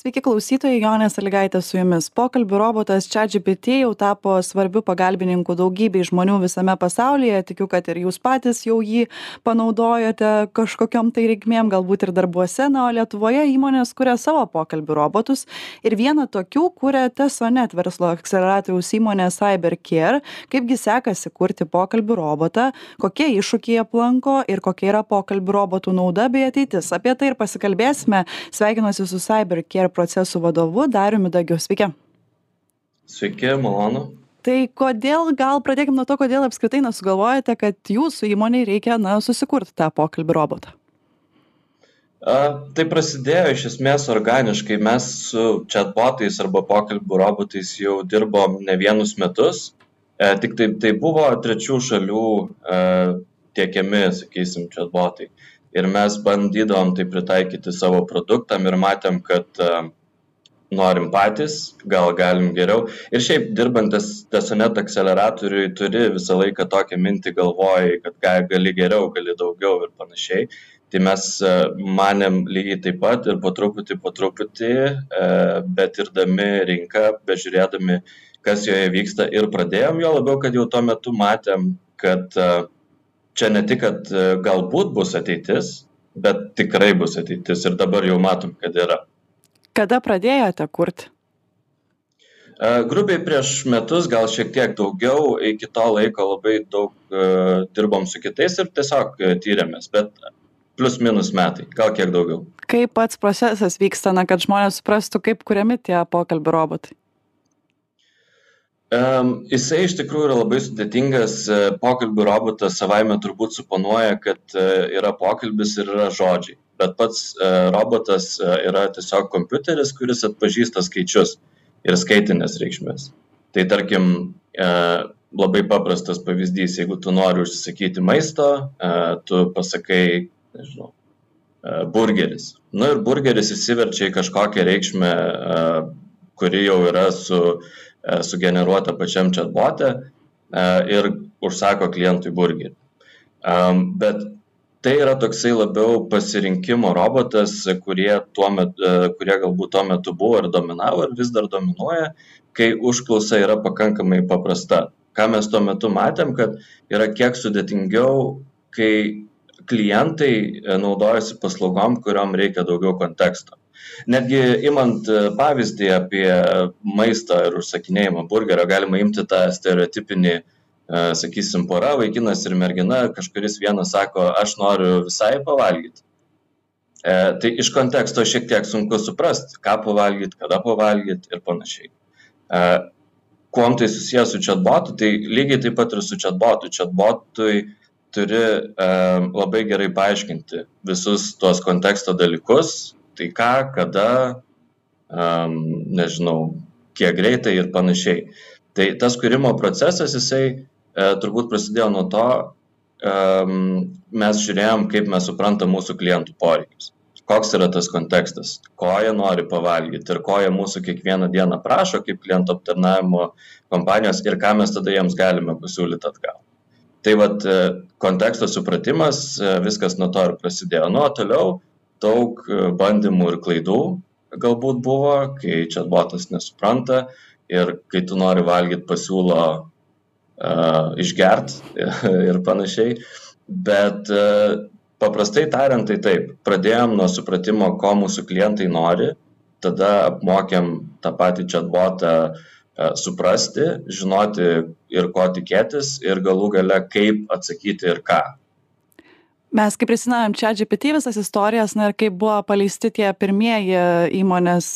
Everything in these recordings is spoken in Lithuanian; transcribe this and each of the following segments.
sveiki klausytojai jonė salygaitė su jumis. Pokalbių robotas chatgpt jau tapo svarbiu pagalbininku daugybei žmonių visame pasaulyje. Tikiu kad ir jūs patys jau jį panaudojote kažkokiom tai reikmėm galbūt ir darbuose. Na o lietuvoje įmonės kuria savo pokalbių robotus ir vieną tokių kuria tesonet verslo akseleratoriaus įmonė cybercare. Kaipgi sekasi kurti pokalbių robotą kokie iššūkiai aplanko ir kokia yra pokalbių robotų nauda bei ateitis? Apie tai ir pasikalbėsime. Sveikinuosi su cybercare care procesų vadovu Dariumi Dagiu. Sveiki. Sveiki, malonu. Tai kodėl, gal pradėkime nuo to, kodėl apskritai nesugalvojate, kad jūsų įmoniai reikia na, susikurti tą pokalbį robotą? A, tai prasidėjo iš esmės organiškai. Mes su chatbotais arba pokalbių robotais jau dirbom ne vienus metus. E, tik tai, tai buvo trečių šalių e, tiekiami, sakysim, chatbotai. Ir mes bandydavom tai pritaikyti savo produktam ir matėm, kad uh, norim patys, gal galim geriau. Ir šiaip dirbantis Tesonet akceleratoriui turi visą laiką tokią mintį galvojai, kad gali geriau, gali daugiau ir panašiai. Tai mes manėm lygiai taip pat ir po truputį, po truputį, bet irdami rinką, bežiūrėdami, kas joje vyksta ir pradėjom, jo labiau, kad jau tuo metu matėm, kad uh, čia ne tik, kad e, galbūt bus ateitis, bet tikrai bus ateitis ir dabar jau matom, kad yra. Kada pradėjote kurti? E, grubiai prieš metus, gal šiek tiek daugiau, iki to laiko labai daug uh, dirbom su kitais ir tiesiog tyrėmės, bet plus minus metai, gal kiek daugiau. Kaip pats procesas vyksta, na, kad žmonės suprastų, kaip kuriami tie pokalbių robotai? Um, jisai iš tikrųjų yra labai sudėtingas, e, pokalbių robotas savaime turbūt suponuoja, kad uh, yra pokalbis ir yra žodžiai, bet pats uh, robotas uh, yra tiesiog kompiuteris, kuris atpažįsta skaičius ir skaitinės reikšmės. Tai tarkim, uh, labai paprastas pavyzdys, jeigu tu nori užsisakyti maisto, uh, tu pasakai, nežinau, uh, burgeris. Na nu, ir burgeris įsiverčia į kažkokią reikšmę, uh, kuri jau yra su E, sugeneruota pačiam chatbote e, ir užsako klientui burgerį. E, bet tai yra toksai labiau pasirinkimo robotas, kurie, metu, kurie galbūt tuo metu buvo ir dominavo ir vis dar dominuoja, kai užklausa yra pakankamai paprasta. Ką mes tuo metu matėm, kad yra kiek sudėtingiau, kai klientai naudojasi paslaugom, kuriuom reikia daugiau konteksto. Netgi imant e, pavyzdį apie maistą ir užsakinėjimą burgerio, galima imti tą stereotipinį, e, sakysim, pora, vaikinas ir mergina, kažkuris vienas sako, aš noriu visai pavalgyti. E, tai iš konteksto šiek tiek sunku suprasti, ką pavalgyti, kada pavalgyti ir panašiai. E, kuom tai susijęs su chatbotu, tai lygiai taip pat ir su chatbotu. Chatbotui turi e, labai gerai paaiškinti visus tuos konteksto dalykus, tai ką, kada, um, nežinau, kiek greitai ir panašiai. Tai tas kūrimo procesas, jisai e, turbūt prasidėjo nuo to, um, mes žiūrėjom, kaip mes suprantam mūsų klientų poreikius. Koks yra tas kontekstas, ko jie nori pavalgyti ir ko jie mūsų kiekvieną dieną prašo kaip klientų aptarnavimo kompanijos ir ką mes tada jiems galime pasiūlyti atgal. Tai vad e, konteksto supratimas, e, viskas nuo to ir prasidėjo. Nuo toliau daug e, bandymų ir klaidų galbūt buvo, kai chatbotas nesupranta ir kai tu nori valgyti pasiūlo uh, išgert ir panašiai. Bet uh, paprastai tariant, tai taip, pradėjom nuo supratimo, ko mūsų klientai nori, tada apmokėm tą patį chatbotą uh, suprasti, žinoti ir ko tikėtis ir galų gale kaip atsakyti ir ką mes kai prisimenam chatgpt visas istorijas na ir kaip buvo paleisti tie pirmieji įmonės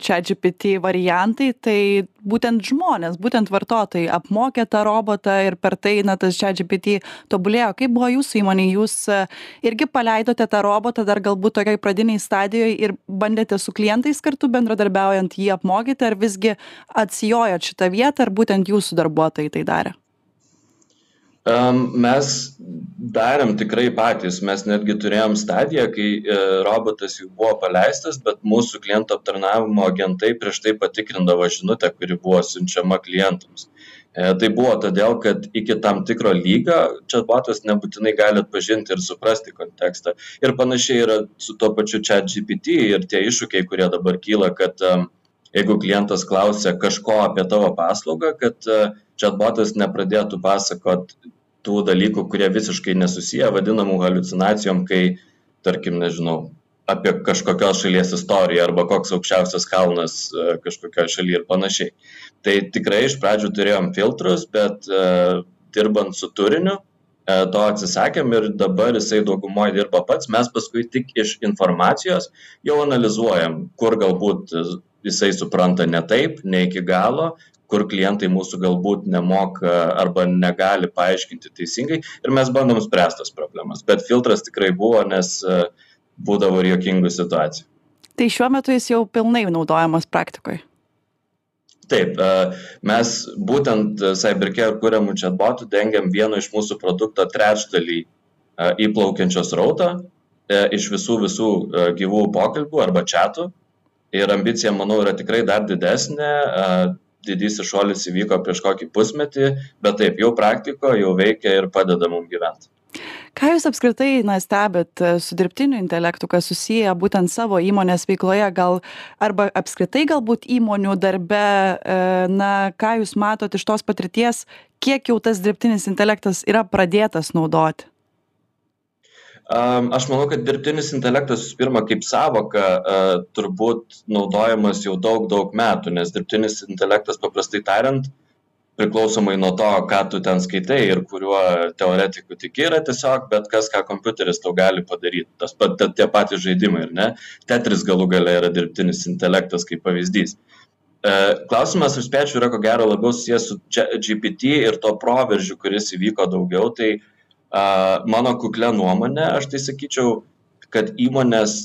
chatgpt variantai tai būtent žmonės būtent vartotojai apmokė tą robotą ir per tai na tas chatgpt tobulėjo. Kaip buvo jūsų įmonėj? Jūs irgi paleidote tą robotą dar galbūt tokioj pradinėj stadijoj ir bandėte su klientais kartu bendradarbiaujant jį apmokyti ar visgi atsijojot šitą vietą ar būtent jūsų darbuotojai tai darė Mes darėm tikrai patys, mes netgi turėjom stadiją, kai e, robotas jau buvo paleistas, bet mūsų klientų aptarnavimo agentai prieš tai patikrindavo žinutę, kuri buvo siunčiama klientams. E, tai buvo todėl, kad iki tam tikro lygio chatbotas nebūtinai gali atpažinti ir suprasti kontekstą. Ir panašiai yra su tuo pačiu chat GPT ir tie iššūkiai, kurie dabar kyla, kad jeigu klientas klausia kažko apie tavo paslaugą, kad chatbotas nepradėtų pasakot tų dalykų, kurie visiškai nesusiję, vadinamų halucinacijom, kai, tarkim, nežinau, apie kažkokios šalies istoriją arba koks aukščiausias kalnas e, kažkokioje šalyje ir panašiai. Tai tikrai iš pradžių turėjom filtrus, bet uh, dirbant su turiniu, uh, to atsisakėm ir dabar jisai daugumoje dirba pats, mes paskui tik iš informacijos jau analizuojam, kur galbūt jisai supranta ne taip, ne iki galo, kur klientai mūsų galbūt nemoka arba negali paaiškinti teisingai ir mes bandom spręst tas problemas. Bet filtras tikrai buvo, nes e, būdavo ir jokingų situacijų. Tai šiuo metu jis jau pilnai naudojamas praktikoje. Taip, e, mes būtent Cybercare kūriamų chatbotų dengiam vieno iš mūsų produkto trečdalį e, įplaukiančios rautą iš visų visų gyvų pokalbių arba čatų. Ir ambicija, manau, yra tikrai dar didesnė didysis šuolis įvyko prieš kokį pusmetį, bet taip, jau praktiko, jau veikia ir padeda mums gyventi. Ką Jūs apskritai na, stebit e, su dirbtiniu intelektu, kas susiję būtent savo įmonės veikloje, gal arba apskritai galbūt įmonių darbe, e, na, ką Jūs matot iš tos patirties, kiek jau tas dirbtinis intelektas yra pradėtas naudoti? Aš manau, kad dirbtinis intelektas visų pirma kaip savoka turbūt naudojamas jau daug, daug metų, nes dirbtinis intelektas paprastai tariant, priklausomai nuo to, ką tu ten skaitai ir kuriuo teoretiku tiki, yra tiesiog bet kas, ką kompiuteris tau gali padaryti. Tas pat tie patys žaidimai, ar ne? Tetris galų gale yra dirbtinis intelektas kaip pavyzdys. Klausimas, aš spėčiau, yra ko gero labiau susijęs su GPT ir to proveržiu, kuris įvyko daugiau. Tai uh, Mano kuklė nuomonė, aš tai sakyčiau, kad įmonės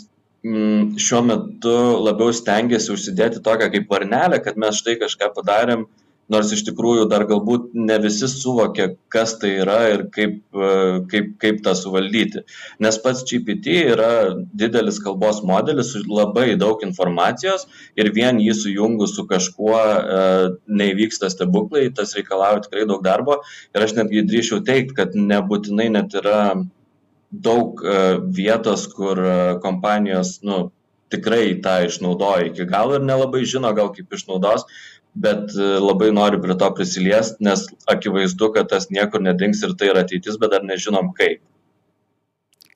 mm, šiuo metu labiau stengiasi užsidėti tokią kaip varnelę, kad mes štai kažką padarėm, nors iš tikrųjų dar galbūt ne visi suvokia, kas tai yra ir kaip, e, kaip, kaip tą suvaldyti. Nes pats GPT yra didelis kalbos modelis su labai daug informacijos ir vien jį sujungus su kažkuo e, neįvyksta stebuklai, tas reikalauja tikrai daug darbo ir aš netgi drįšiau teikti, kad nebūtinai net yra daug e, vietos, kur kompanijos, nu, tikrai tą išnaudoja iki galo ir nelabai žino gal kaip išnaudos, bet e, labai noriu prie to prisiliest, nes akivaizdu, kad tas niekur nedings ir tai yra ateitis, bet dar nežinom kaip.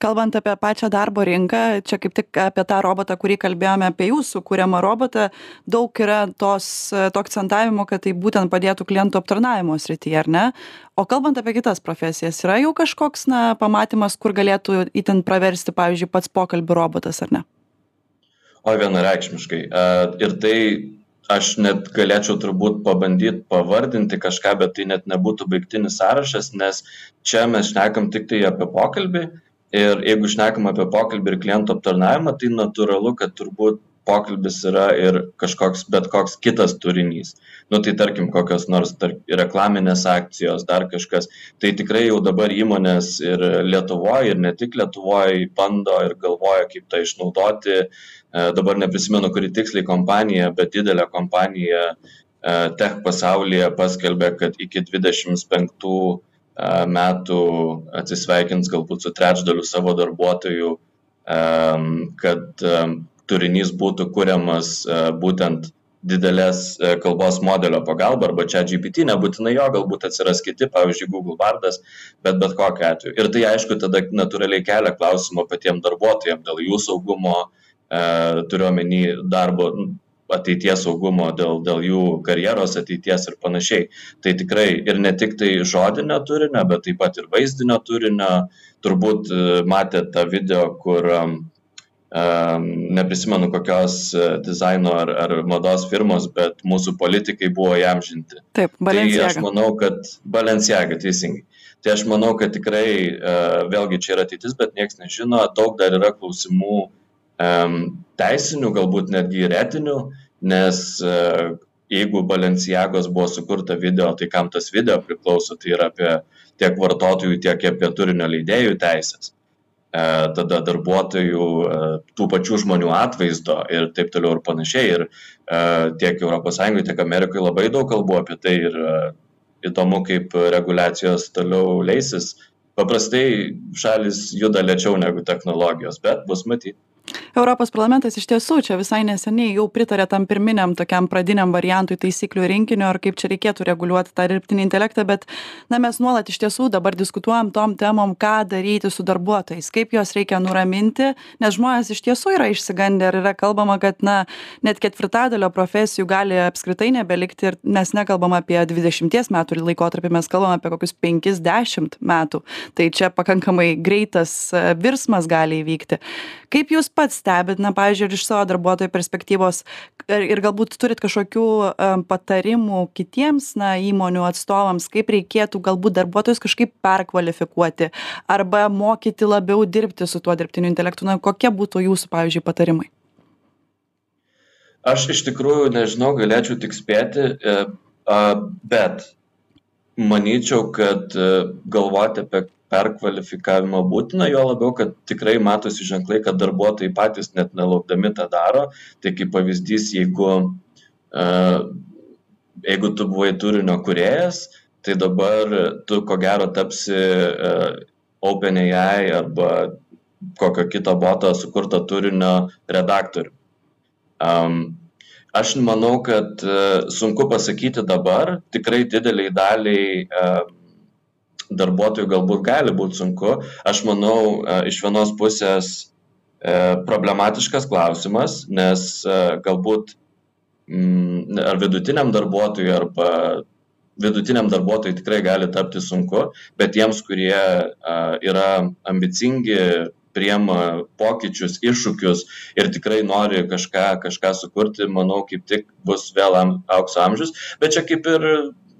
Kalbant apie pačią darbo rinką, čia kaip tik apie tą robotą, kurį kalbėjome apie jūsų kūriamą robotą, daug yra tos, to akcentavimo, kad tai būtent padėtų klientų aptarnavimo srityje, ar ne? O kalbant apie kitas profesijas, yra jau kažkoks na, pamatymas, kur galėtų itin praversti, pavyzdžiui, pats pokalbių robotas, ar ne? O vienareikšmiškai. Ir tai aš net galėčiau turbūt pabandyt pavardinti kažką, bet tai net nebūtų baigtinis sąrašas, nes čia mes šnekam tik tai apie pokalbį ir jeigu šnekam apie pokalbį ir klientų aptarnavimą, tai natūralu, kad turbūt pokalbis yra ir kažkoks bet koks kitas turinys. Nu tai tarkim kokios nors tarp, reklaminės akcijos, dar kažkas. Tai tikrai jau dabar įmonės ir Lietuvoje, ir ne tik Lietuvoje bando ir galvoja, kaip tą išnaudoti. E, dabar neprisimenu, kuri tiksliai kompanija, bet didelė kompanija e, tech pasaulyje paskelbė, kad iki 25 e, metų atsisveikins galbūt su trečdaliu savo darbuotojų, kad turinys būtų kuriamas būtent didelės kalbos modelio pagalba arba čia GPT, nebūtinai jo, galbūt atsiras kiti, pavyzdžiui, Google Vardas, bet bet kokiu atveju. Ir tai aišku, tada natūraliai kelia klausimą patiems darbuotojams dėl jų saugumo, e, turiuomenį darbo ateities saugumo, dėl, dėl jų karjeros ateities ir panašiai. Tai tikrai ir ne tik tai žodinio turinio, bet taip pat ir vaizdinio turinio. Turbūt e, matėte tą video, kur neprisimenu kokios e, dizaino ar, ar mados firmos, bet mūsų politikai buvo įamžinti. Taip, Balenciaga. Tai aš manau, kad Balenciaga, teisingai. Tai aš manau, kad tikrai vėlgi čia yra ateitis, bet niekas nežino, daug dar yra klausimų teisinių, galbūt netgi ir etinių, nes uh, jeigu Balenciagos buvo sukurta video, tai kam tas video priklauso, tai yra apie tiek vartotojų, tiek apie turinio leidėjų teisės. E, tada darbuotojų, e, tų pačių žmonių atvaizdo ir taip toliau ir panašiai. Ir e, tiek ES, tiek Amerikoje labai daug kalbų apie tai ir įdomu, kaip reguliacijos toliau leisis. Paprastai šalis juda lėčiau negu technologijos, bet bus matyti europos parlamentas iš tiesų čia visai neseniai jau pritarė tam pirminiam tokiam pradiniam variantui taisyklių rinkinio ir kaip čia reikėtų reguliuoti tą dirbtinį intelektą bet na mes nuolat iš tiesų dabar diskutuojam tom temom ką daryti su darbuotojais kaip juos reikia nuraminti nes žmonės iš tiesų yra išsigandę ir yra kalbama kad na net ketvirtadalio profesijų gali apskritai nebelikti ir mes nekalbam apie dvidešimties metų laikotarpį mes kalbam apie kokius penkis dešimt metų. Tai čia pakankamai greitas virsmas gali įvykti kaip jūs pats stebit na pavyzdžiui ir iš savo darbuotojo perspektyvos ir ir galbūt turit kažkokių patarimų kitiems na įmonių atstovams kaip reikėtų galbūt darbuotojus kažkaip perkvalifikuoti arba mokyti labiau dirbti su tuo dirbtiniu intelektu? Na kokie būtų jūsų pavyzdžiui patarimai? Aš iš tikrųjų nežinau, galėčiau tik spėti, e, bet manyčiau, kad e, galvoti apie perkvalifikavimo būtina, jo labiau, kad tikrai matosi ženklai, kad darbuotojai patys net nelaukdami tą daro. Tai kaip pavyzdys, jeigu, uh, jeigu tu buvai turinio kuriejas, tai dabar tu ko gero tapsi uh, OpenAI arba kokio kito boto sukurto turinio redaktorių. Um, aš manau, kad uh, sunku pasakyti dabar, tikrai dideliai daliai uh, darbuotojų galbūt gali būti sunku. Aš manau, e, iš vienos pusės e, problematiškas klausimas, nes e, galbūt mm, ar vidutiniam darbuotojui arba vidutiniam darbuotojui tikrai gali tapti sunku, bet tiems, kurie yra ambicingi, priema pokyčius, iššūkius ir tikrai nori kažką, kažką sukurti, manau, kaip tik bus vėl aukso amžius. Bet čia kaip ir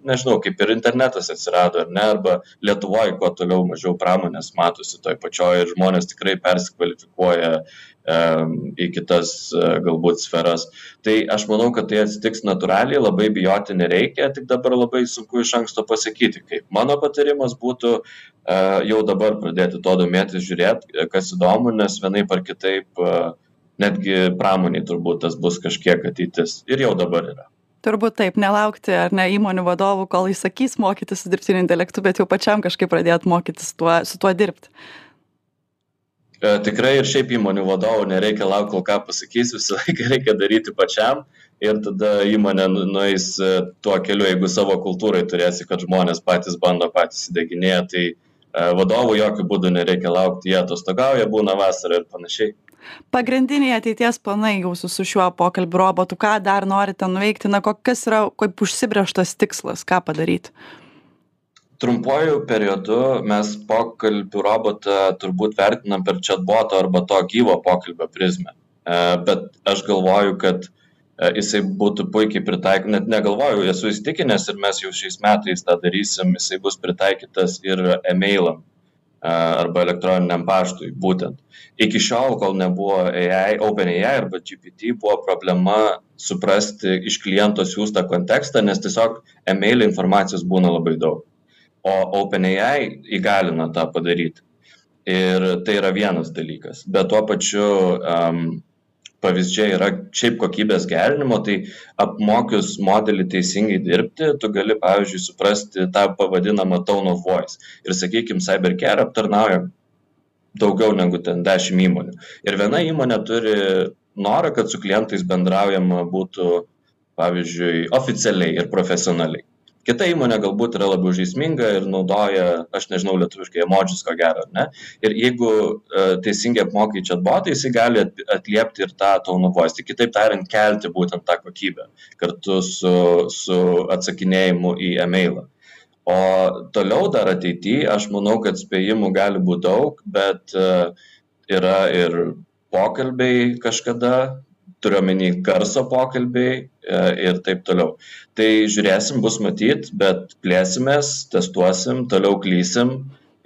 nežinau kaip ir internetas atsirado ar ne arba lietuvoj kuo toliau mažiau pramonės matosi toj pačioj ir žmonės tikrai persikvalifikuoja į kitas e, galbūt sferas. Tai aš manau, kad tai atsitiks natūraliai, labai bijoti nereikia, tik dabar labai sunku iš anksto pasakyti, kaip. Mano patarimas būtų e, jau dabar pradėti to domėtis, žiūrėti, kas įdomu, nes vienaip ar kitaip e, netgi pramoniai turbūt tas bus kažkiek ateitis ir jau dabar yra turbūt taip nelaukti ar ne įmonių vadovų kol įsakys mokytis su dirbtiniu intelektu bet jau pačiam kažkaip pradėt mokytis tuo su tuo dirbt. E, Tikrai ir šiaip įmonių vadovų nereikia laukti, kol ką pasakys, visą laiką reikia daryti pačiam ir tada įmonė nu, nueis e, tuo keliu, jeigu savo kultūrai turėsi, kad žmonės patys bando, patys įdeginėja, tai e, vadovų jokių būdų nereikia laukti, jie atostogauja, būna vasarą ir panašiai pagrindiniai ateities planai jūsų su šiuo pokalbių robotu ką dar norite nuveikti na ko kas yra kaip užsibrėžtas tikslas ką padaryt trumpuoju periodu mes pokalbių robotą turbūt vertinam per chatboto arba to gyvo pokalbio prizmę. E, bet aš galvoju kad e, jisai būtų puikiai pritaikytas, net negalvoju, esu įstikinęs ir mes jau šiais metais tą darysim, jisai bus pritaikytas ir e-mailam arba elektroniniam paštui būtent. Iki šiol, kol nebuvo AI, OpenAI arba GPT, buvo problema suprasti iš kliento siūstą kontekstą, nes tiesiog e-mail informacijos būna labai daug. O OpenAI įgalina tą padaryti. Ir tai yra vienas dalykas. Bet tuo pačiu um, pavyzdžiai yra šiaip kokybės gerinimo, tai apmokius modelį teisingai dirbti, tu gali, pavyzdžiui, suprasti tą pavadinamą tone of voice. Ir, sakykime, CyberCare aptarnauja daugiau negu ten 10 įmonių. Ir viena įmonė turi norą, kad su klientais bendraujama būtų, pavyzdžiui, oficialiai ir profesionaliai kita įmonė galbūt yra labiau žaisminga ir naudoja aš nežinau lietuviškai emodžius ko gero ar ne? Ir jeigu e, teisingai apmokai chatbotą jisai gali atliepti ir tą tone of voice tai kitaip tariant kelti būtent tą kokybę kartu su su atsakinėjimu į emailą. O toliau dar ateity aš manau kad spėjimų gali būt daug bet e, yra ir pokalbiai kažkada turiu omeny garso pokalbiai e, ir taip toliau. Tai žiūrėsim, bus matyt, bet plėsimės, testuosim, toliau klysim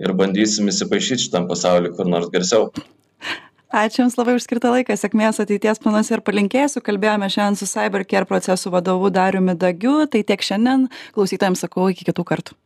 ir bandysim įsipaišyti šitam pasauliu kur nors garsiau. ačiū jums labai už skirtą laiką sėkmės ateities planuose ir palinkėsiu kalbėjome šiandien su cyber care procesų vadovu dariumi dagiu tai tiek šiandien klausytojams sakau iki kitų kartų